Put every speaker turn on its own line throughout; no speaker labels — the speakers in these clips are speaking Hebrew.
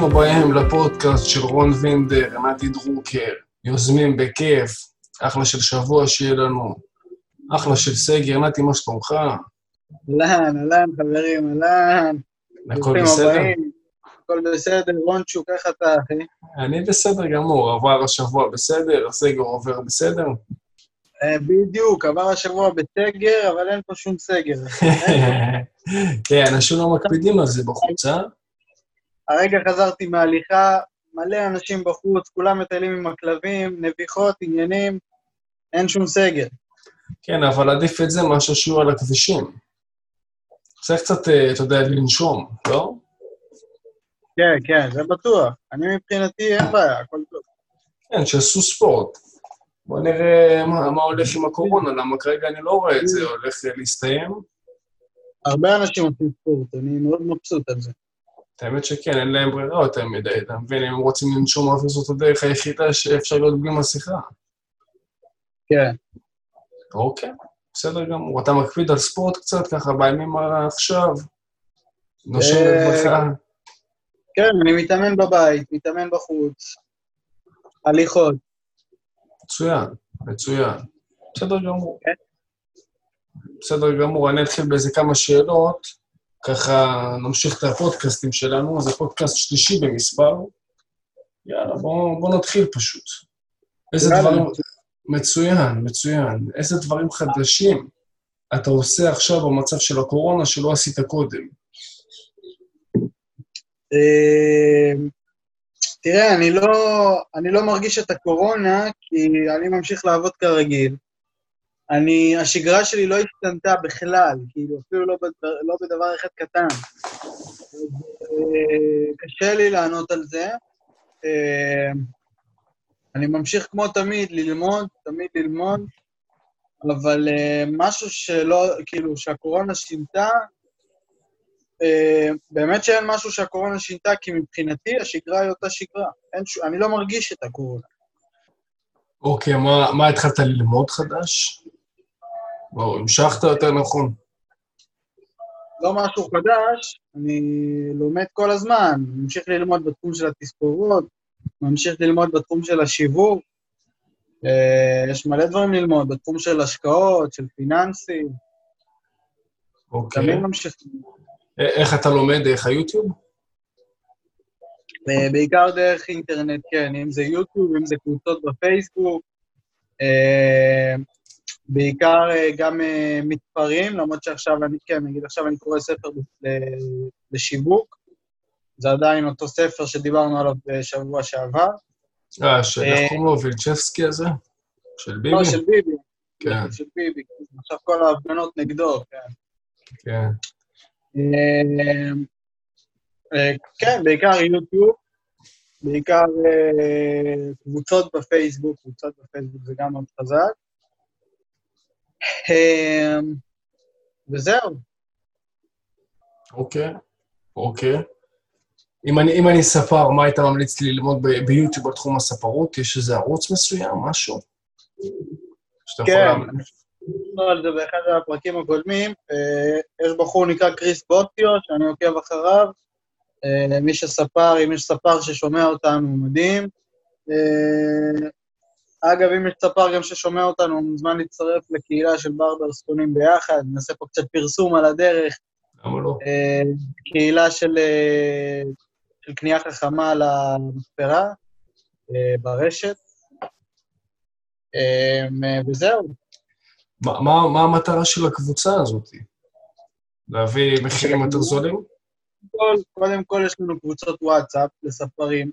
ברוכים הבאים לפודקאסט של רון וינדר, נתי דרוקר, יוזמים בכיף, אחלה של שבוע שיהיה לנו, אחלה של סגר, נתי, מה שלומך?
אהלן, אהלן, חברים, אהלן.
הכל בסדר?
הכל בסדר, רונצ'וק, איך אתה, אחי?
אני בסדר גמור, עבר השבוע בסדר, הסגר עובר בסדר?
אה, בדיוק, עבר השבוע בסגר, אבל אין פה שום סגר.
כן, אנשים לא מקפידים על זה בחוץ, אה?
הרגע חזרתי מהליכה, מלא אנשים בחוץ, כולם מטיילים עם הכלבים, נביחות, עניינים, אין שום סגר.
כן, אבל עדיף את זה מאשר שיהיו על הכבישים. צריך קצת, אה, אתה יודע, לנשום, לא?
כן, כן, זה בטוח. אני מבחינתי, אין בעיה, הכל טוב.
כן, שיעשו ספורט. בוא נראה מה, מה הולך עם הקורונה, למה כרגע אני לא רואה את זה הולך להסתיים.
הרבה אנשים עושים ספורט, אני מאוד מבסוט על זה.
האמת שכן, אין להם ברירה יותר מדי, אתה מבין? אם הם רוצים לנשום אוויר זאת הדרך היחידה שאפשר להיות בלי מסכה.
כן.
אוקיי, בסדר גמור. אתה מקפיד על ספורט קצת, ככה בימים עכשיו? נושם
אה,
לברכה?
כן, אני מתאמן בבית, מתאמן בחוץ, הליכות.
מצוין, מצוין. בסדר גמור.
כן.
בסדר גמור, אני אתחיל באיזה כמה שאלות, ככה נמשיך את הפודקאסטים שלנו, זה פודקאסט שלישי במספר. יאללה, בואו בוא נתחיל פשוט. איזה. דברים... מצוין, מצוין. איזה דברים חדשים אתה עושה עכשיו במצב של הקורונה שלא עשית קודם?
אה, תראה, אני לא, אני לא מרגיש את הקורונה, כי אני ממשיך לעבוד כרגיל. אני, השגרה שלי לא השתנתה בכלל, כאילו, אפילו לא, בדבר, לא בדבר אחד קטן. אה, קשה לי לענות על זה. אה, אני ממשיך כמו תמיד ללמוד, תמיד ללמוד, אבל אה, משהו שלא, כאילו, שהקורונה שינתה, באמת שאין משהו שהקורונה שינתה, כי מבחינתי השגרה היא אותה שגרה. אין ש... אני לא מרגיש את הקורונה.
אוקיי, מה, מה התחלת ללמוד חדש? או המשכת יותר נכון.
לא משהו חדש, אני לומד כל הזמן, ממשיך ללמוד בתחום של התספורות, ממשיך ללמוד בתחום של השיווק, אה, יש מלא דברים ללמוד, בתחום של השקעות, של פיננסים,
אוקיי.
תמיד ממשיך.
א- איך אתה לומד? דרך היוטיוב?
אה, בעיקר דרך אינטרנט, כן, אם זה יוטיוב, אם זה קבוצות בפייסבוק, אה, בעיקר אה, גם אה, מתפרים, למרות שעכשיו אני, כן, נגיד עכשיו אני קורא ספר לשיווק, זה עדיין אותו ספר שדיברנו עליו בשבוע שעבר.
אה, של
אה,
איך קוראים לו? וילצ'בסקי הזה? של ביבי?
לא, של ביבי.
כן,
של ביבי. עכשיו כל ההפגנות נגדו, כן.
כן.
אה, אה, כן, בעיקר יוטיוב, בעיקר אה, קבוצות בפייסבוק, קבוצות בפייסבוק זה גם מאוד חזק. אה, וזהו.
אוקיי, אוקיי. אם אני, אם אני ספר, מה היית ממליץ לי ללמוד ביוטיוב בתחום הספרות? יש איזה ערוץ מסוים, משהו?
כן. דיברנו על זה באחד הפרקים הקודמים. אה, יש בחור נקרא קריס בוטיו, שאני עוקב אחריו. אה, מי שספר, אם יש ספר ששומע אותנו, מדהים. אגב, אם יש ספר גם ששומע אותנו, הוא מוזמן להצטרף לקהילה של ברברס קונים ביחד, נעשה פה קצת פרסום על הדרך.
למה לא?
אה, קהילה של, אה, של קנייה חכמה למספרה אה, ברשת. וזהו.
מה, מה, מה המטרה של הקבוצה הזאת? להביא מחירים יותר זולים?
כל, קודם כל יש לנו קבוצות וואטסאפ לספרים,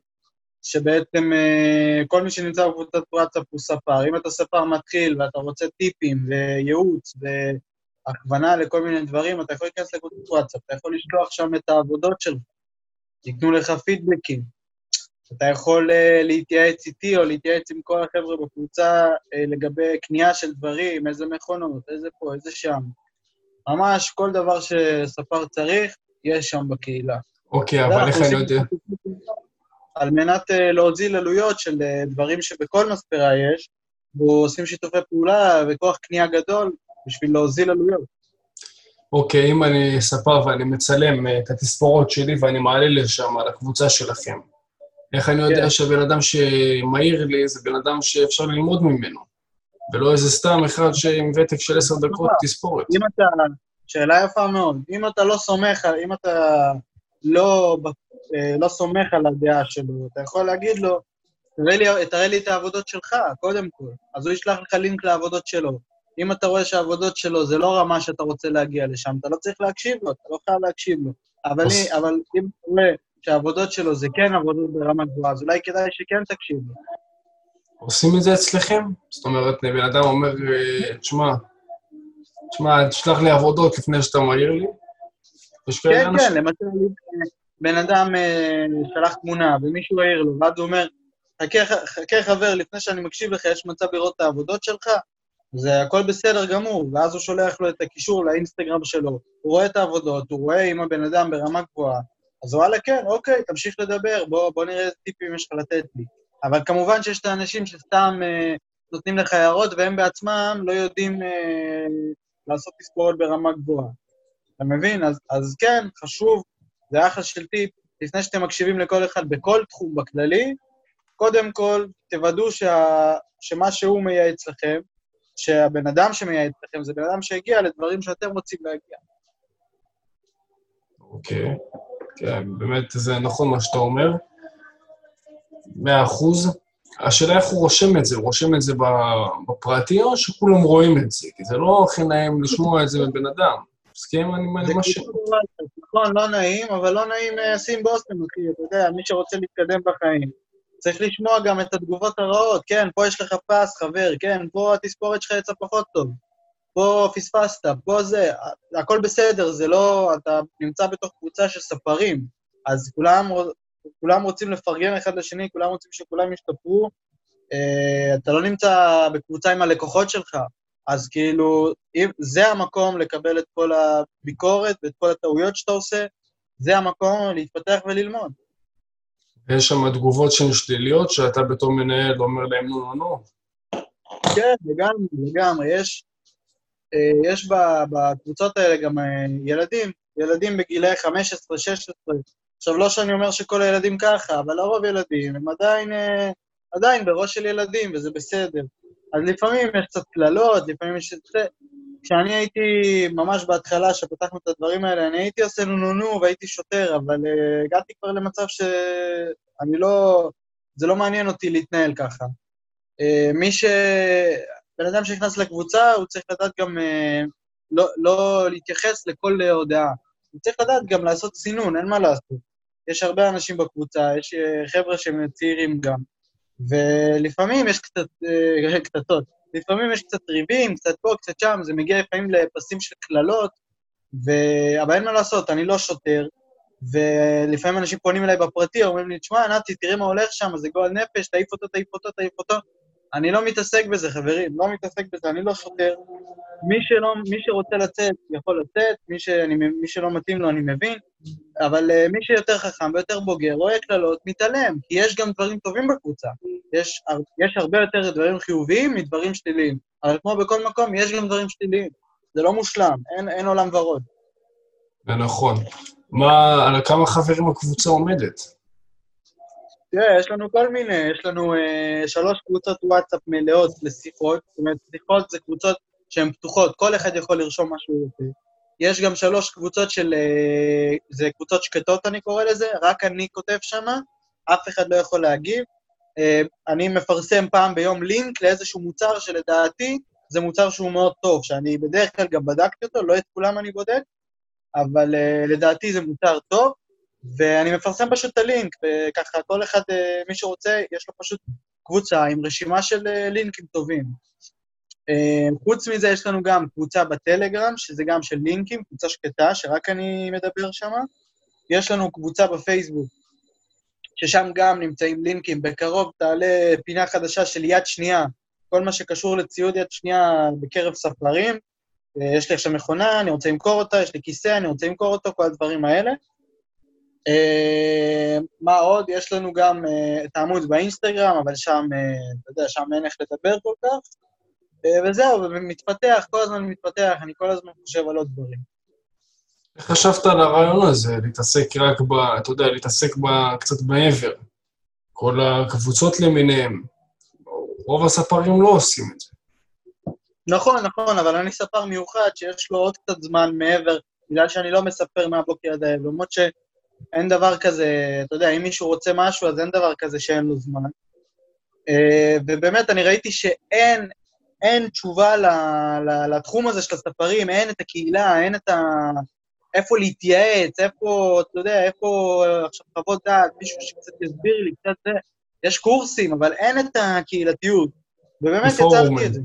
שבעצם אה, כל מי שנמצא בקבוצת וואטסאפ הוא ספר. אם אתה ספר מתחיל ואתה רוצה טיפים וייעוץ והכוונה לכל מיני דברים, אתה יכול להיכנס לקבוצת וואטסאפ, אתה יכול לשלוח שם את העבודות שלך, ייתנו לך פידבקים. אתה יכול uh, להתייעץ איתי או להתייעץ עם כל החבר'ה בקבוצה uh, לגבי קנייה של דברים, איזה מכונות, איזה פה, איזה שם. ממש כל דבר שספר צריך, יש שם בקהילה.
אוקיי, אבל איך אני יודע?
על מנת uh, להוזיל עלויות של uh, דברים שבכל מספרה יש, ועושים שיתופי פעולה וכוח קנייה גדול בשביל להוזיל עלויות.
אוקיי, אם אני ספר ואני מצלם אה, את התספורות שלי ואני מעלה לשם, לקבוצה שלכם, איך אני יודע
כן.
שבן אדם שמעיר לי זה בן אדם שאפשר ללמוד ממנו, ולא איזה סתם אחד שעם ותק של עשר דקות תספורת.
אם אתה... שאלה יפה מאוד. אם אתה לא סומך, על- אם אתה לא, אה, לא סומך על הדעה שלו, אתה יכול להגיד לו, תראה לי, תראה לי את העבודות שלך, קודם כל. אז הוא ישלח לך לינק לעבודות שלו. אם אתה רואה שהעבודות שלו זה לא רמה שאתה רוצה להגיע לשם, אתה לא צריך להקשיב לו, אתה לא חייב להקשיב לו. אבל, אני, אבל אם אתה רואה שהעבודות שלו זה כן עבודות ברמה גבוהה, אז אולי כדאי שכן תקשיב לו.
עושים את זה אצלכם? זאת אומרת, בן אדם אומר, אה, תשמע, תשמע, תשלח לי עבודות לפני שאתה מעיר לי?
כן? כן, למשל, בן אדם אה, שלח תמונה ומישהו העיר לו, ואז הוא אומר, חכה, חכה חבר, לפני שאני מקשיב לך, יש מצב לראות את העבודות שלך? זה הכל בסדר גמור, ואז הוא שולח לו את הקישור לאינסטגרם שלו, הוא רואה את העבודות, הוא רואה אם הבן אדם ברמה גבוהה, אז וואלה, כן, אוקיי, תמשיך לדבר, בוא, בוא נראה איזה טיפים יש לך לתת לי. אבל כמובן שיש את האנשים שסתם אה, נותנים לך הערות, והם בעצמם לא יודעים אה, לעשות תספורות ברמה גבוהה. אתה מבין? אז, אז כן, חשוב, זה אחלה של טיפ, לפני שאתם מקשיבים לכל אחד בכל תחום בכללי, קודם כל, תוודאו שה, שמה שהוא מייעץ לכם, שהבן אדם שמייעץ לכם זה בן אדם שהגיע לדברים שאתם רוצים להגיע.
אוקיי. כן, באמת, זה נכון מה שאתה אומר. מאה אחוז. השאלה איך הוא רושם את זה, הוא רושם את זה בפרטי, או שכולם רואים את זה? כי זה לא הכי נעים לשמוע את זה מבן אדם. מסכים? אני
זה
מה ש...
נכון, לא נעים, אבל לא נעים אה, לשים באוסטם, אחי, אתה יודע, מי שרוצה להתקדם בחיים. צריך לשמוע גם את התגובות הרעות, כן, פה יש לך פס, חבר, כן, פה התספורת שלך יצאה פחות טוב, פה פספסת, פה זה, הכל בסדר, זה לא, אתה נמצא בתוך קבוצה של ספרים, אז כולם, כולם רוצים לפרגן אחד לשני, כולם רוצים שכולם ישתפרו, אה, אתה לא נמצא בקבוצה עם הלקוחות שלך, אז כאילו, אם זה המקום לקבל את כל הביקורת ואת כל הטעויות שאתה עושה, זה המקום להתפתח וללמוד.
יש שם תגובות שהן שליליות, שאתה בתור מנהל אומר להם נו נו נו.
כן, לגמרי, לגמרי. יש, אה, יש בקבוצות האלה גם אה, ילדים, ילדים בגילאי 15, 16. עכשיו, לא שאני אומר שכל הילדים ככה, אבל הרוב ילדים הם עדיין, אה, עדיין בראש של ילדים, וזה בסדר. אז לפעמים יש קצת קללות, לפעמים יש. כשאני הייתי ממש בהתחלה, שפתחנו את הדברים האלה, אני הייתי עושה נו נו נו והייתי שוטר, אבל uh, הגעתי כבר למצב שאני לא... זה לא מעניין אותי להתנהל ככה. Uh, מי ש... בן אדם שנכנס לקבוצה, הוא צריך לדעת גם uh, לא, לא להתייחס לכל הודעה. הוא צריך לדעת גם לעשות סינון, אין מה לעשות. יש הרבה אנשים בקבוצה, יש חבר'ה שהם צעירים גם, ולפעמים יש קצת, uh, קטטות. לפעמים יש קצת ריבים, קצת פה, קצת שם, זה מגיע לפעמים לפסים של קללות, ו... אבל אין מה לעשות, אני לא שוטר, ולפעמים אנשים פונים אליי בפרטי, אומרים לי, תשמע, נתי, תראה מה הולך שם, זה גועל נפש, תעיף אותו, תעיף אותו, תעיף אותו. אני לא מתעסק בזה, חברים, לא מתעסק בזה, אני לא שוטר. מי, שלא, מי שרוצה לצאת, יכול לצאת, מי, שאני, מי שלא מתאים לו, אני מבין, אבל uh, מי שיותר חכם ויותר בוגר, רואה קללות, מתעלם, כי יש גם דברים טובים בקבוצה. יש, יש הרבה יותר דברים חיוביים מדברים שליליים, אבל כמו בכל מקום, יש גם דברים שליליים. זה לא מושלם, אין, אין עולם ורוד.
זה נכון. מה, על כמה חברים הקבוצה עומדת?
תראה, יש לנו כל מיני, יש לנו אה, שלוש קבוצות וואטסאפ מלאות לשיחות, זאת אומרת, שיחות זה קבוצות שהן פתוחות, כל אחד יכול לרשום מה שהוא רוצה. יש גם שלוש קבוצות של, אה, זה קבוצות שקטות אני קורא לזה, רק אני כותב שמה, אף אחד לא יכול להגיב. אה, אני מפרסם פעם ביום לינק לאיזשהו מוצר שלדעתי זה מוצר שהוא מאוד טוב, שאני בדרך כלל גם בדקתי אותו, לא את כולם אני בודק, אבל uh, לדעתי זה מוצר טוב, ואני מפרסם פשוט את הלינק, וככה כל אחד, uh, מי שרוצה, יש לו פשוט קבוצה עם רשימה של uh, לינקים טובים. Uh, חוץ מזה, יש לנו גם קבוצה בטלגרם, שזה גם של לינקים, קבוצה שקטה, שרק אני מדבר שם. יש לנו קבוצה בפייסבוק, ששם גם נמצאים לינקים. בקרוב תעלה פינה חדשה של יד שנייה, כל מה שקשור לציוד יד שנייה בקרב ספרים. אה, יש לי עכשיו מכונה, אני רוצה למכור אותה, יש לי כיסא, אני רוצה למכור אותו, כל הדברים האלה. אה, מה עוד? יש לנו גם אה, את העמוד באינסטגרם, אבל שם, אה, אתה יודע, שם אין איך לדבר כל כך. וזהו, ומתפתח, כל הזמן מתפתח, אני כל הזמן חושב על עוד דברים.
איך חשבת על הרעיון הזה, להתעסק רק ב... אתה יודע, להתעסק ב, קצת מעבר? כל הקבוצות למיניהם. רוב הספרים לא עושים את זה.
נכון, נכון, אבל אני ספר מיוחד שיש לו עוד קצת זמן מעבר, בגלל שאני לא מספר מהבוקר עד הערב, למרות שאין דבר כזה, אתה יודע, אם מישהו רוצה משהו, אז אין דבר כזה שאין לו זמן. אה, ובאמת, אני ראיתי שאין אין תשובה לתחום הזה של הספרים, אין את הקהילה, אין את ה... איפה להתייעץ, איפה, אתה יודע, איפה עכשיו חוות דעת, מישהו שקצת יסביר לי, קצת זה. יש קורסים, אבל אין את הקהילתיות. ובאמת יצרתי את זה.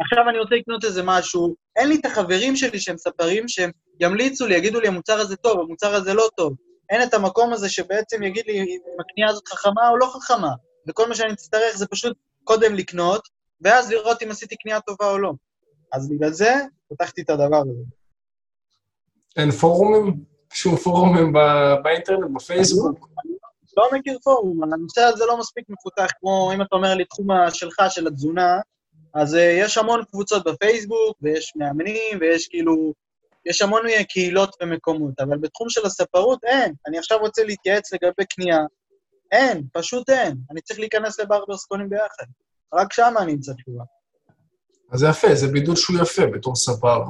עכשיו אני רוצה לקנות איזה משהו, אין לי את החברים שלי שהם ספרים, שהם ימליצו לי, יגידו לי, המוצר הזה טוב, המוצר הזה לא טוב. אין את המקום הזה שבעצם יגיד לי אם הקנייה הזאת חכמה או לא חכמה. וכל מה שאני אצטרך זה פשוט קודם לקנות, ואז לראות אם עשיתי קנייה טובה או לא. אז בגלל זה פתחתי את הדבר הזה.
אין פורומים? שום פורומים באינטרנט, בפייסבוק?
לא מכיר פורום, הנושא הזה לא מספיק מפותח, כמו אם אתה אומר לי תחום שלך, של התזונה, אז uh, יש המון קבוצות בפייסבוק, ויש מאמנים, ויש כאילו, יש המון קהילות ומקומות, אבל בתחום של הספרות אין. אני עכשיו רוצה להתייעץ לגבי קנייה, אין, פשוט אין. אני צריך להיכנס לברברס קונים ביחד. רק שם אני אמצא תשובה.
אז זה יפה, זה בידול שהוא יפה בתור ספר.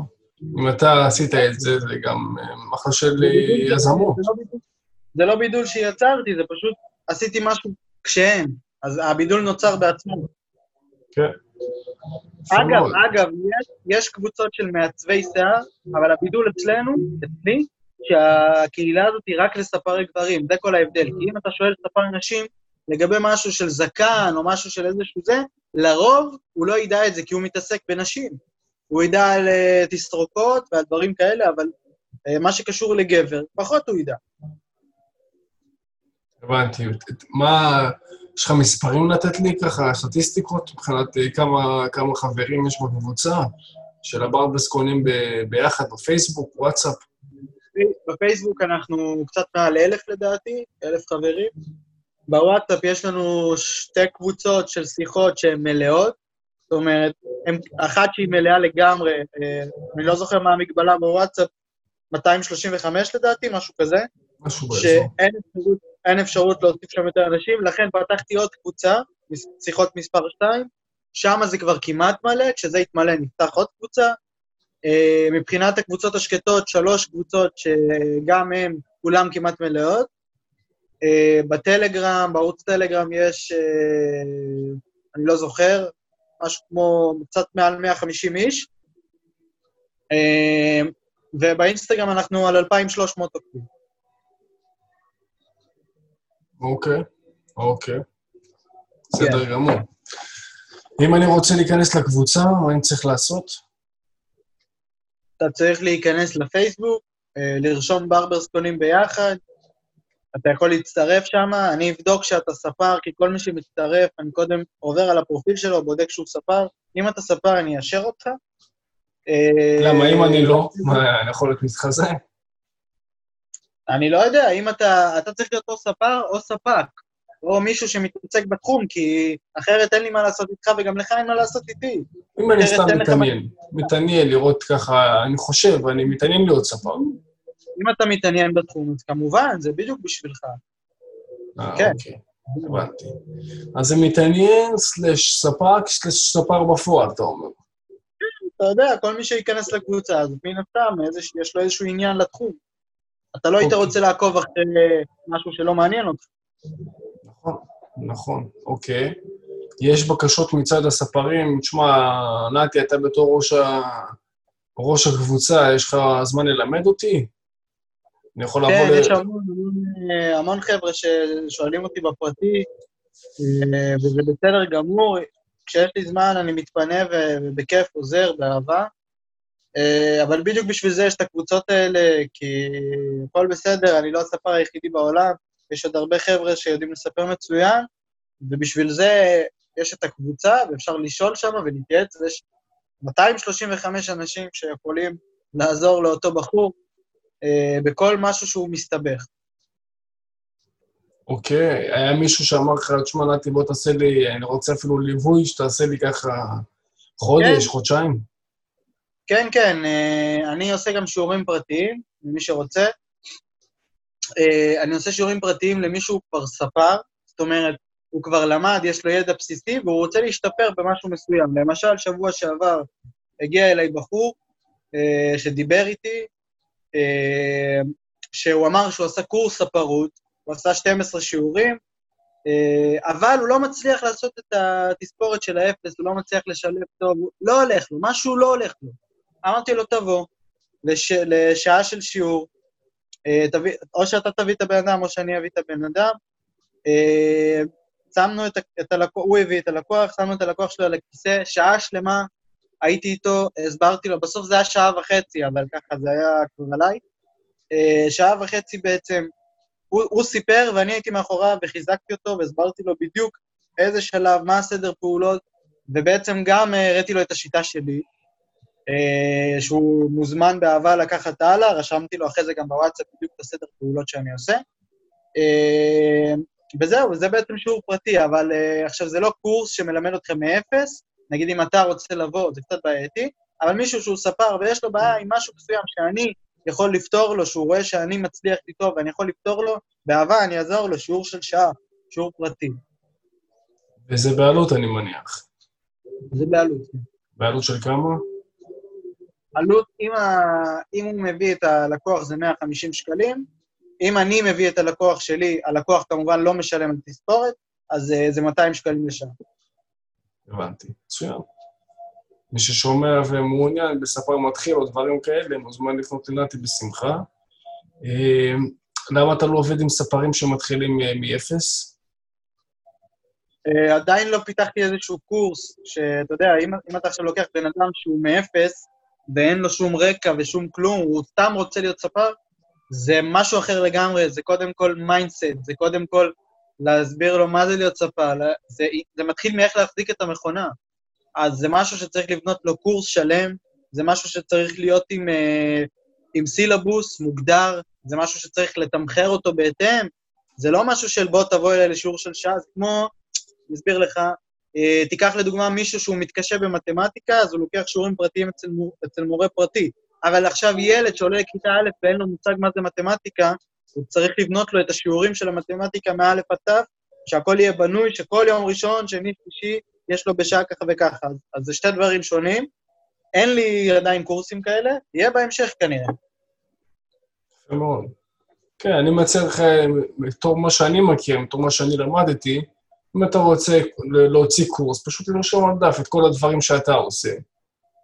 אם אתה עשית את זה, זה גם אה, מחר של יזמות.
זה לא בידול שיצרתי, זה פשוט עשיתי משהו כשאין. אז הבידול נוצר בעצמו.
כן.
אגב, אגב, יש, יש קבוצות של מעצבי שיער, אבל הבידול אצלנו, אצלי, שהקהילה הזאת היא רק לספרי גברים, זה כל ההבדל. כי אם אתה שואל ספר נשים לגבי משהו של זקן או משהו של איזשהו זה, לרוב הוא לא ידע את זה כי הוא מתעסק בנשים. הוא ידע על uh, תסרוקות ועל דברים כאלה, אבל uh, מה שקשור לגבר, פחות הוא ידע.
הבנתי. מה, יש לך מספרים לתת לי ככה, סטטיסטיקות, מבחינת uh, כמה, כמה חברים יש בקבוצה של הברבס קונים ב- ביחד בפייסבוק, וואטסאפ?
בפייסבוק אנחנו קצת מעל אלף לדעתי, אלף חברים. בוואטסאפ יש לנו שתי קבוצות של שיחות שהן מלאות, זאת אומרת, הם, אחת שהיא מלאה לגמרי, אה, אני לא זוכר מה המגבלה בוואטסאפ, 235 לדעתי, משהו כזה.
משהו באזור.
שאין אפשרות, אין אפשרות להוסיף שם יותר אנשים, לכן פתחתי עוד קבוצה, שיחות מספר 2, שם זה כבר כמעט מלא, כשזה יתמלא נפתח עוד קבוצה. אה, מבחינת הקבוצות השקטות, שלוש קבוצות שגם הן כולן כמעט מלאות. אה, בטלגרם, בערוץ טלגרם יש, אני לא זוכר, משהו כמו קצת מעל 150 איש, אה, ובאינסטגרם אנחנו על 2,300 עוקבים.
אוקיי, אוקיי. בסדר כן. גמור. אם אני רוצה להיכנס לקבוצה, מה אני צריך לעשות?
אתה צריך להיכנס לפייסבוק, אה, לרשום ברברס קונים ביחד, אתה יכול להצטרף שם, אני אבדוק שאתה ספר, כי כל מי שמצטרף, אני קודם עובר על הפרופיל שלו, בודק שהוא ספר. אם אתה ספר, אני אאשר אותך.
למה, אם אני לא, מה, אני יכול להיות מתחזה?
אני לא יודע, אם אתה, אתה צריך להיות או ספר או ספק, או מישהו שמתעסק בתחום, כי אחרת אין לי מה לעשות איתך וגם לך אין מה לעשות איתי.
אם אני סתם מתעניין, מתעניין לראות ככה, אני חושב, אני מתעניין להיות ספר.
אם אתה מתעניין בתחום, אז כמובן, זה בדיוק בשבילך.
אה, כן. אוקיי, הבנתי. אז זה מתעניין סלש ספק סלש ספר בפועל, אתה אומר.
אתה יודע, כל מי שייכנס לקבוצה הזאת, מן הסתם, יש לו איזשהו עניין לתחום. אתה לא היית אוקיי. רוצה לעקוב אחרי משהו שלא מעניין אותך.
נכון, נכון, אוקיי. יש בקשות מצד הספרים, תשמע, נתי, אתה בתור ראש, ה... ראש הקבוצה, יש לך זמן ללמד אותי? אני יכול
לעבור... כן, יש המון, המון, המון חבר'ה ששואלים אותי בפרטי, אה, וזה בסדר גמור. כשיש לי זמן אני מתפנה ובכיף עוזר, באהבה. אה, אבל בדיוק בשביל זה יש את הקבוצות האלה, כי הכל בסדר, אני לא הספר היחידי בעולם, יש עוד הרבה חבר'ה שיודעים לספר מצוין, ובשביל זה יש את הקבוצה, ואפשר לשאול שם ולהתייעץ, ויש 235 אנשים שיכולים לעזור לאותו בחור, אה, בכל משהו שהוא מסתבך.
אוקיי, היה מישהו שאמר לך, תשמע, נתי, בוא תעשה לי, אני רוצה אפילו ליווי, שתעשה לי ככה חודש, כן. חודשיים?
כן, כן, אה, אני עושה גם שיעורים פרטיים, למי שרוצה. אה, אני עושה שיעורים פרטיים למי שהוא כבר ספר, זאת אומרת, הוא כבר למד, יש לו ידע בסיסי, והוא רוצה להשתפר במשהו מסוים. למשל, שבוע שעבר הגיע אליי בחור אה, שדיבר איתי, שהוא אמר שהוא עשה קורס ספרות, הוא עשה 12 שיעורים, אבל הוא לא מצליח לעשות את התספורת של האפס, הוא לא מצליח לשלב טוב, לא הולך לו, משהו לא הולך לו. אמרתי לו, תבוא לש, לשעה של שיעור, אה, תביא, או שאתה תביא את הבן אדם או שאני אביא את הבן אדם. אה, שמנו את, את הלקוח, הוא הביא את הלקוח, שמנו את הלקוח שלו על הכיסא, שעה שלמה הייתי איתו, הסברתי לו, בסוף זה היה שעה וחצי, אבל ככה זה היה כבר עליי. שעה וחצי בעצם, הוא, הוא סיפר ואני הייתי מאחוריו וחיזקתי אותו והסברתי לו בדיוק איזה שלב, מה הסדר פעולות, ובעצם גם הראיתי לו את השיטה שלי, אה, שהוא מוזמן באהבה לקחת הלאה, רשמתי לו אחרי זה גם בוואטסאפ בדיוק את הסדר פעולות שאני עושה. אה, וזהו, זה בעצם שיעור פרטי, אבל אה, עכשיו זה לא קורס שמלמד אתכם מאפס, נגיד אם אתה רוצה לבוא, זה קצת בעייתי, אבל מישהו שהוא ספר ויש לו בעיה עם משהו מסוים שאני יכול לפתור לו, שהוא רואה שאני מצליח איתו ואני יכול לפתור לו, באהבה אני אעזור לו, שיעור של שעה, שיעור פרטי.
וזה בעלות, אני מניח.
זה בעלות. כן.
בעלות של כמה?
עלות, אם, ה... אם הוא מביא את הלקוח זה 150 שקלים, אם אני מביא את הלקוח שלי, הלקוח כמובן לא משלם על תספורת, אז אה, זה 200 שקלים לשעה.
הבנתי, מצוין. מי ששומע ומעוניין בספר מתחיל או דברים כאלה, מוזמן לפנות לנתי בשמחה. אה, למה אתה לא עובד עם ספרים שמתחילים אה, מאפס?
עדיין לא פיתחתי איזשהו קורס, שאתה יודע, אם, אם אתה עכשיו לוקח בן אדם שהוא מאפס, ואין לו שום רקע ושום כלום, הוא סתם רוצה להיות ספר, זה משהו אחר לגמרי, זה קודם כל mindset, זה קודם כל להסביר לו מה זה להיות ספר, זה, זה מתחיל מאיך להחזיק את המכונה. אז זה משהו שצריך לבנות לו קורס שלם, זה משהו שצריך להיות עם, אה, עם סילבוס מוגדר, זה משהו שצריך לתמחר אותו בהתאם, זה לא משהו של בוא תבוא אליי לשיעור של שעה, זה כמו, אני אסביר לך, תיקח לדוגמה מישהו שהוא מתקשה במתמטיקה, אז הוא לוקח שיעורים פרטיים אצל, מור, אצל מורה פרטי. אבל עכשיו ילד שעולה לכיתה א' ואין לו מושג מה זה מתמטיקה, הוא צריך לבנות לו את השיעורים של המתמטיקה מא' עד ת', שהכל יהיה בנוי, שכל יום ראשון, שני, שלישי, יש לו בשעה ככה וככה. אז, אז זה שתי דברים שונים. אין לי עדיין קורסים כאלה, יהיה בהמשך כנראה.
יפה מאוד. כן, אני מציע לך, בתור מה שאני מכיר, בתור מה שאני למדתי, אם אתה רוצה להוציא קורס, פשוט לרשום על דף את כל הדברים שאתה עושה.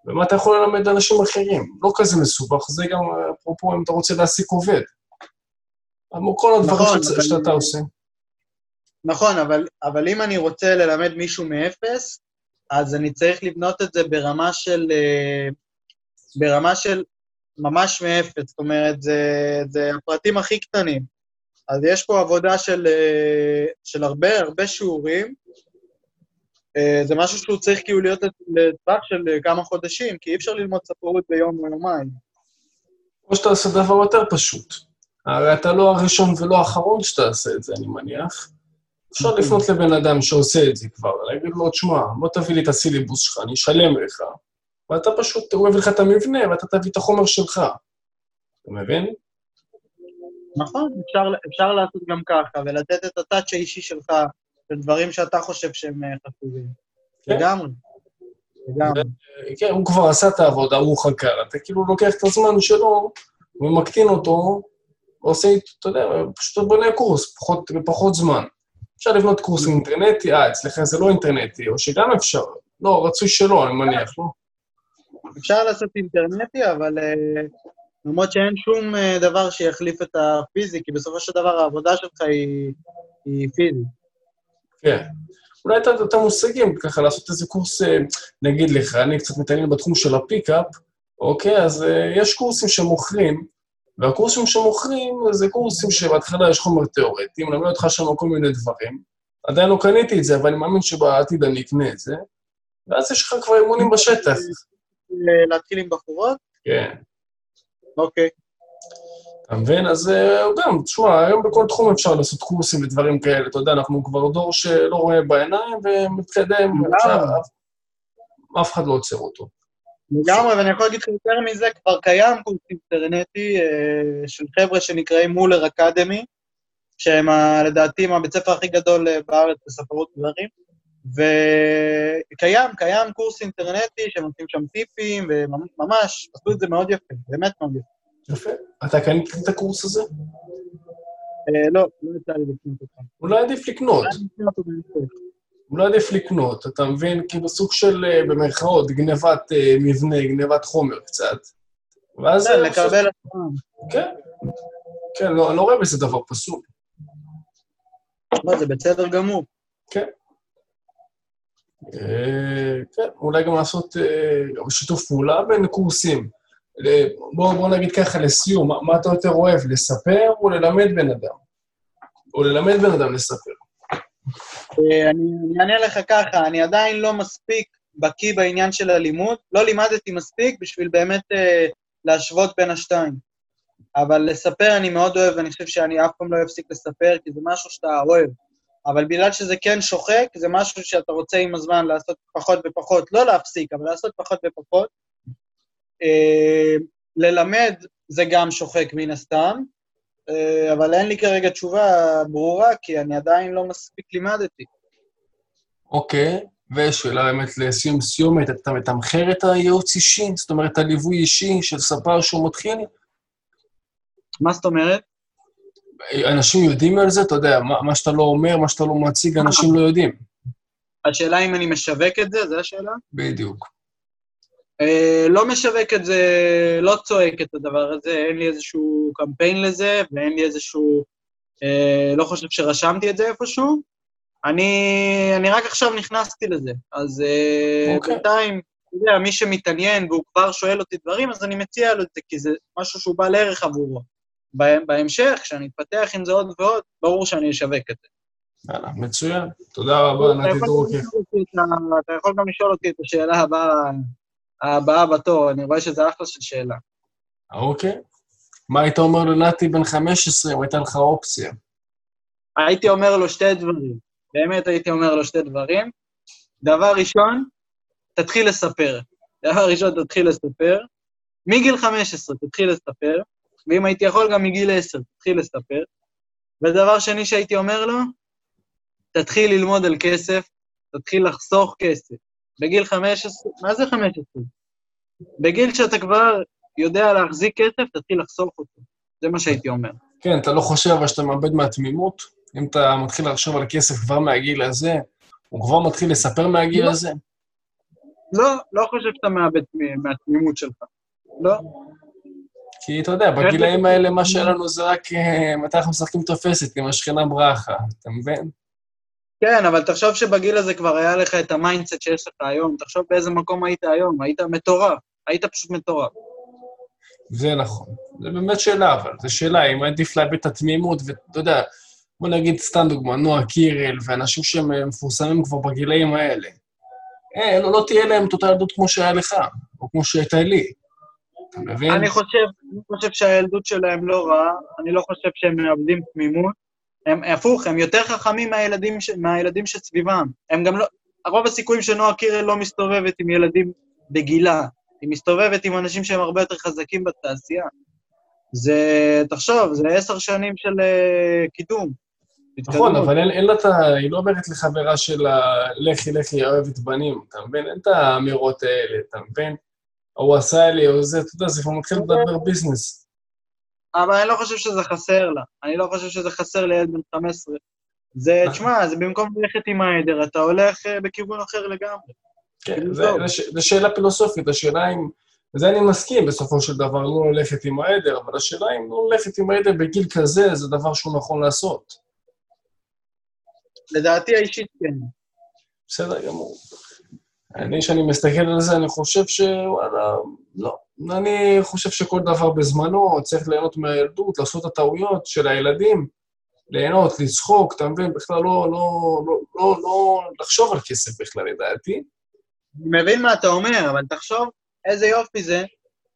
ומה אתה יכול ללמד אנשים אחרים. לא כזה מסובך, זה גם, אפרופו, אם אתה רוצה להעסיק עובד. כל הדברים נכון, שצ... אבל... שאתה עושה.
נכון, אבל, אבל אם אני רוצה ללמד מישהו מאפס, אז אני צריך לבנות את זה ברמה של... אה, ברמה של ממש מאפס, זאת אומרת, זה, זה הפרטים הכי קטנים. אז יש פה עבודה של, אה, של הרבה, הרבה שיעורים. אה, זה משהו שהוא צריך כאילו להיות לטווח של כמה חודשים, כי אי אפשר ללמוד ספרות ביום או יומיים.
או שאתה עושה דבר יותר פשוט. הרי אתה לא הראשון ולא האחרון שתעשה את זה, אני מניח. אפשר אוקיי. לפנות לבן אדם שעושה את זה כבר, להגיד לו, תשמע, בוא תביא לי את הסילבוס שלך, אני אשלם לך, ואתה פשוט, הוא יביא לך את המבנה, ואתה תביא את החומר שלך. אתה מבין?
נכון, אפשר, אפשר לעשות גם ככה, ולתת את הטאץ' האישי שלך לדברים שאתה חושב שהם אה, חשובים. כן. לגמרי. לגמרי.
כן, הוא כבר עשה את העבודה, הוא חקר, אתה כאילו לוקח את הזמן שלו ומקטין אותו, ועושה, אתה יודע, פשוט בונה קורס, פחות, בפחות זמן. אפשר לבנות קורס אינטרנטי, אה, אצלך זה לא אינטרנטי, או שגם אפשר. לא, רצוי שלא, אני מניח, לא?
אפשר לעשות אינטרנטי, אבל uh, למרות שאין שום uh, דבר שיחליף את הפיזי, כי בסופו של דבר העבודה שלך היא, היא פיזית.
כן. אולי את המושגים, ככה לעשות איזה קורס, אה, נגיד לך, אני קצת מתעניין בתחום של ה pickup, אוקיי? אז אה, יש קורסים שמוכרים, והקורסים שמוכרים זה קורסים שבהתחלה יש חומר תיאורטי, מלמד אותך שם כל מיני דברים. עדיין לא קניתי את זה, אבל אני מאמין שבעתיד אני אקנה את זה, ואז יש לך כבר אימונים בשטח.
להתחיל עם בחורות?
כן.
אוקיי.
אתה מבין? אז אה, גם, תשמע, היום בכל תחום אפשר לעשות קורסים ודברים כאלה. אתה יודע, אנחנו כבר דור שלא רואה בעיניים ומתקדם, אף אחד לא עוצר אותו.
לגמרי, ואני יכול להגיד לך יותר מזה, כבר קיים קורס אינטרנטי אה, של חבר'ה שנקראים מולר אקדמי, שהם לדעתי הם הבית ספר הכי גדול אה, בארץ בספרות גברים, וקיים, קיים קורס אינטרנטי שנותנים שם טיפים, וממש, עשו את זה מאוד יפה, באמת מאוד יפה.
יפה. אתה קנית את הקורס הזה?
אה, לא, לא יצא לי לקנות אותם.
אולי עדיף לקנות.
אני אקנה אותו בהמשך.
אולי עדיף לקנות, אתה מבין? כאילו סוג של, אה, במרכאות, גנבת אה, מבנה, גנבת חומר קצת. ואז...
כן, לקבל עצמם.
כן. כן, לא, לא רואה בזה דבר פסול.
לא, זה בסדר גמור.
אה, כן, אולי גם לעשות אה, שיתוף פעולה בין קורסים. אה, בוא, בוא נגיד ככה לסיום, מה, אתה יותר אוהב, לספר או ללמד בן אדם? או ללמד בן אדם לספר.
אה, אני אענה לך ככה, אני עדיין לא מספיק בקיא בעניין של הלימוד, לא לימדתי מספיק בשביל באמת אה, להשוות בין השתיים. אבל לספר אני מאוד אוהב, ואני חושב שאני אף פעם לא אפסיק לספר, כי זה משהו שאתה אוהב. אבל בגלל שזה כן שוחק, זה משהו שאתה רוצה עם הזמן לעשות פחות ופחות, לא להפסיק, אבל לעשות פחות ופחות. אה, ללמד זה גם שוחק מן הסתם, אה, אבל אין לי כרגע תשובה ברורה, כי אני עדיין לא מספיק לימדתי.
אוקיי, ושאלה באמת לסיום סיומת, אתה מתמחר את הייעוץ אישי? זאת אומרת, הליווי אישי של ספר שהוא מתחיל?
מה זאת אומרת?
אנשים יודעים על זה? אתה יודע, מה, מה שאתה לא אומר, מה שאתה לא מציג, אנשים לא יודעים.
השאלה אם אני משווק את זה, זו השאלה?
בדיוק.
אה, לא משווק את זה, לא צועק את הדבר הזה, אין לי איזשהו קמפיין לזה, ואין לי איזשהו... אה, לא חושב שרשמתי את זה איפשהו. אני, אני רק עכשיו נכנסתי לזה, אז אה,
אוקיי.
בינתיים, אתה יודע, מי שמתעניין והוא כבר שואל אותי דברים, אז אני מציע לו את זה, כי זה משהו שהוא בעל ערך עבורו. בה- בהמשך, כשאני אתפתח עם זה עוד ועוד, ברור שאני אשווק את זה.
יאללה, מצוין. תודה רבה, נתי דרוקר.
אתה יכול גם לשאול אותי את השאלה הבאה, הבאה בתור, אני רואה שזה אחלה של שאלה.
אוקיי. מה היית אומר לנתי בן 15 אם הייתה לך אופציה?
הייתי אומר לו שתי דברים, באמת הייתי אומר לו שתי דברים. דבר ראשון, תתחיל לספר. דבר ראשון, תתחיל לספר. מגיל 15 תתחיל לספר, ואם הייתי יכול, גם מגיל 10 תתחיל לספר. ודבר שני שהייתי אומר לו, תתחיל ללמוד על כסף, תתחיל לחסוך כסף. בגיל 15, מה זה 15? בגיל שאתה כבר יודע להחזיק כסף, תתחיל לחסוך אותו. זה מה שהייתי אומר.
כן, אתה לא חושב אבל שאתה מאבד מהתמימות? אם אתה מתחיל לחשוב על כסף כבר מהגיל הזה, הוא כבר מתחיל לספר מהגיל
לא.
הזה?
לא, לא חושב שאתה מאבד מהתמימות שלך. לא.
כי אתה יודע, בגילאים האלה מה שהיה לנו זה רק אה, מתי אנחנו משחקים תופסת עם השכנה ברכה, אתה מבין?
כן, אבל תחשוב שבגיל הזה כבר היה לך את ה mindset שיש לך היום, תחשוב באיזה מקום היית היום, היית מטורף, היית פשוט מטורף.
זה נכון. זה באמת שאלה, אבל זו שאלה, אם עדיף לאבד את התמימות, ואתה יודע, בוא נגיד סתם דוגמה, נועה קירל, ואנשים שהם אה, מפורסמים כבר בגילאים האלה. אה, לא, לא תהיה להם את אותה ילדות כמו שהיה לך, או כמו שהייתה לי. אתה מבין?
אני חושב, אני חושב שהילדות שלהם לא רעה, אני לא חושב שהם מאבדים תמימות. הם הפוך, הם יותר חכמים מהילדים, ש, מהילדים שסביבם. הם גם לא... רוב הסיכויים שנועה קירל לא מסתובבת עם ילדים בגילה, היא מסתובבת עם אנשים שהם הרבה יותר חזקים בתעשייה. זה, תחשוב, זה עשר שנים של uh, קידום.
נכון. אבל אין, אין לה את ה... היא לא אומרת לחברה שלה, לכי, לכי, אוהבת בנים, אתה מבין? אין את האמירות האלה, אתה מבין? הוא עשה לי, או זה, אתה יודע, זה כבר מתחיל לדבר ביזנס.
אבל אני לא חושב שזה חסר לה. אני לא חושב שזה חסר לילד בן 15. זה, תשמע, זה במקום ללכת עם העדר, אתה הולך אה, בכיוון אחר לגמרי.
כן,
כאילו
ש- זה שאלה פילוסופית, השאלה אם... וזה אני מסכים בסופו של דבר, לא ללכת עם העדר, אבל השאלה אם לא ללכת עם העדר בגיל כזה, זה דבר שהוא נכון לעשות.
לדעתי האישית כן.
בסדר גמור. אני, כשאני מסתכל על זה, אני חושב שוואלה, לא. אני חושב שכל דבר בזמנו צריך ליהנות מהילדות, לעשות את הטעויות של הילדים, ליהנות, לצחוק, אתה מבין? בכלל לא, לא, לא, לא, לא לחשוב על כסף בכלל, לדעתי.
אני מבין מה אתה אומר, אבל תחשוב איזה יופי זה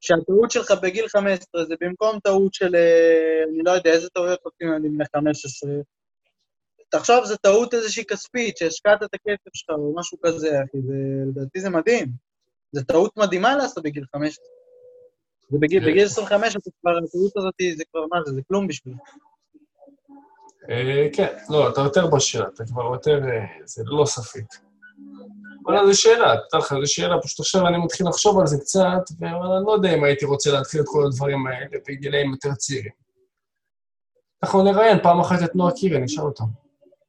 שהטעות שלך בגיל 15 זה במקום טעות של, אה, אני לא יודע, איזה טעויות עושים ילדים בני 15. תחשוב, זו טעות איזושהי כספית, שהשקעת את הכסף שלך או משהו כזה, אחי, זה, לדעתי זה מדהים. זו טעות מדהימה לעשות בגיל 15. ובגיל. בגיל 25 אתה כבר, הטעות הזאת זה כבר מה זה, זה כלום בשביל.
אה, כן, לא, אתה יותר בשל, אתה כבר יותר, אה, זה ללא ספק. וואלה, זו שאלה, תדע לך, זו שאלה, פשוט עכשיו אני מתחיל לחשוב על זה קצת, ואני לא יודע אם הייתי רוצה להתחיל את כל הדברים האלה בגילאים יותר צעירים. אנחנו נראיין פעם אחת את נועה קירי, נשאל אותם.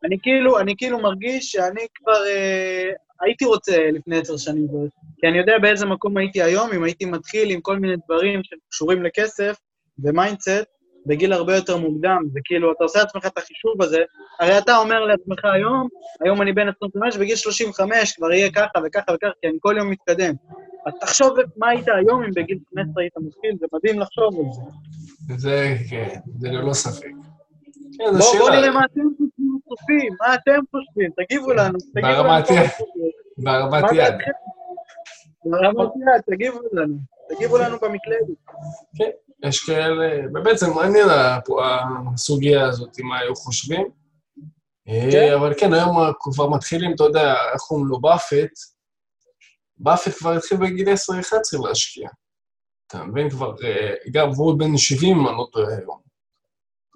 אני כאילו, אני כאילו מרגיש שאני כבר אה, הייתי רוצה לפני עשר שנים, כי אני יודע באיזה מקום הייתי היום, אם הייתי מתחיל עם כל מיני דברים שקשורים לכסף ו mindset, בגיל הרבה יותר מוקדם, וכאילו, אתה עושה לעצמך את החישוב הזה, הרי אתה אומר לעצמך היום, היום אני בן 25, בגיל 35 כבר יהיה ככה וככה וככה, כי אני כל יום מתקדם. אז תחשוב מה היית היום אם בגיל 15 היית מתחיל, זה מדהים לחשוב על זה.
זה, כן, זה ללא ספק. כן,
בואו. נראה מה אתם חושבים, מה אתם חושבים, תגיבו לנו, תגיבו לנו. כמה
יד. בהרמת יד.
תגיבו לנו, תגיבו לנו במקלדת.
כן, יש כאלה, באמת זה מעניין הסוגיה הזאת, מה היו חושבים. אה,
כן.
אבל כן, היום כבר מתחילים, אתה יודע, איך קוראים לו, באפט, באפט כבר התחיל בגיל 10-11 להשקיע. אתה מבין כבר, אה, גם והוא בן 70, אם אני לא טועה היום.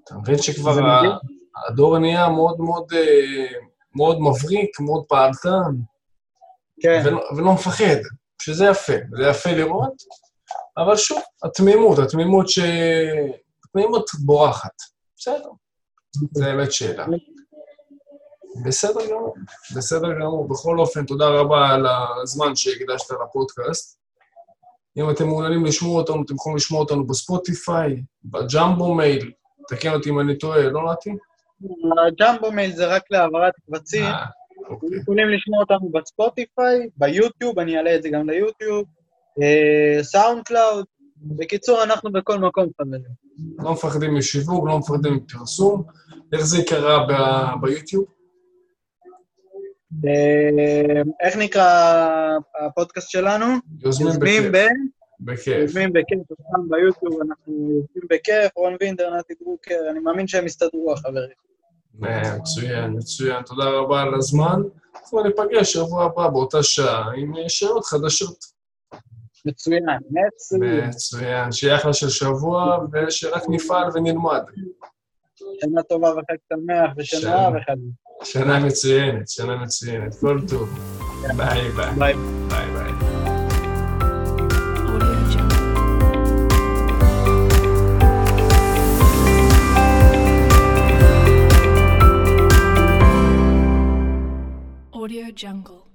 אתה מבין שכבר ה-. הדור נהיה מאוד מאוד, אה, מאוד מבריק, מאוד פעלתן,
כן,
ולא, ולא מפחד, שזה יפה, זה יפה לראות, אבל שוב, התמימות, התמימות ש... התמימות בורחת. בסדר, זה באמת שאלה. בסדר גמור, בסדר גמור. בכל אופן, תודה רבה על הזמן שהקדשת לפודקאסט. אם אתם מעוניינים לשמוע אותנו, אתם יכולים לשמוע אותנו בספוטיפיי, ב JumboMail, תקן אותי אם אני טועה, לא נתי?
ה JumboMail זה רק להעברת קבצים.
אה, אוקיי.
אתם יכולים לשמוע אותנו בספוטיפיי, ביוטיוב, אני אעלה את זה גם ליוטיוב, אה, SoundCloud. בקיצור, אנחנו בכל מקום, חברים.
לא מפחדים משיווק, לא מפחדים מפרסום. איך זה יקרה ב- ביוטיוב?
אה, איך נקרא הפודקאסט שלנו?
יוזמים
יוזמים
בכיף. בכיף.
יוזמים בכיף, גם ביוטיוב אנחנו יוזמים בכיף, רון וינדר, נתי דרוקר, אני מאמין שהם יסתדרו, החברים.
אה, מצוין, מצוין. תודה רבה על הזמן. אנחנו ניפגש שבוע הבא באותה שעה עם אה, שאלות חדשות.
מצוין, מצוין.
מצוין. שיהיה אחלה של שבוע, ושרק נפעל ונלמד.
שנה טובה וחג שמח ושנה
שנה.
וחג.
שנה מצוינת, שנה מצוינת. כל טוב. ביי ביי.
ביי.
ביי
Audio Jungle.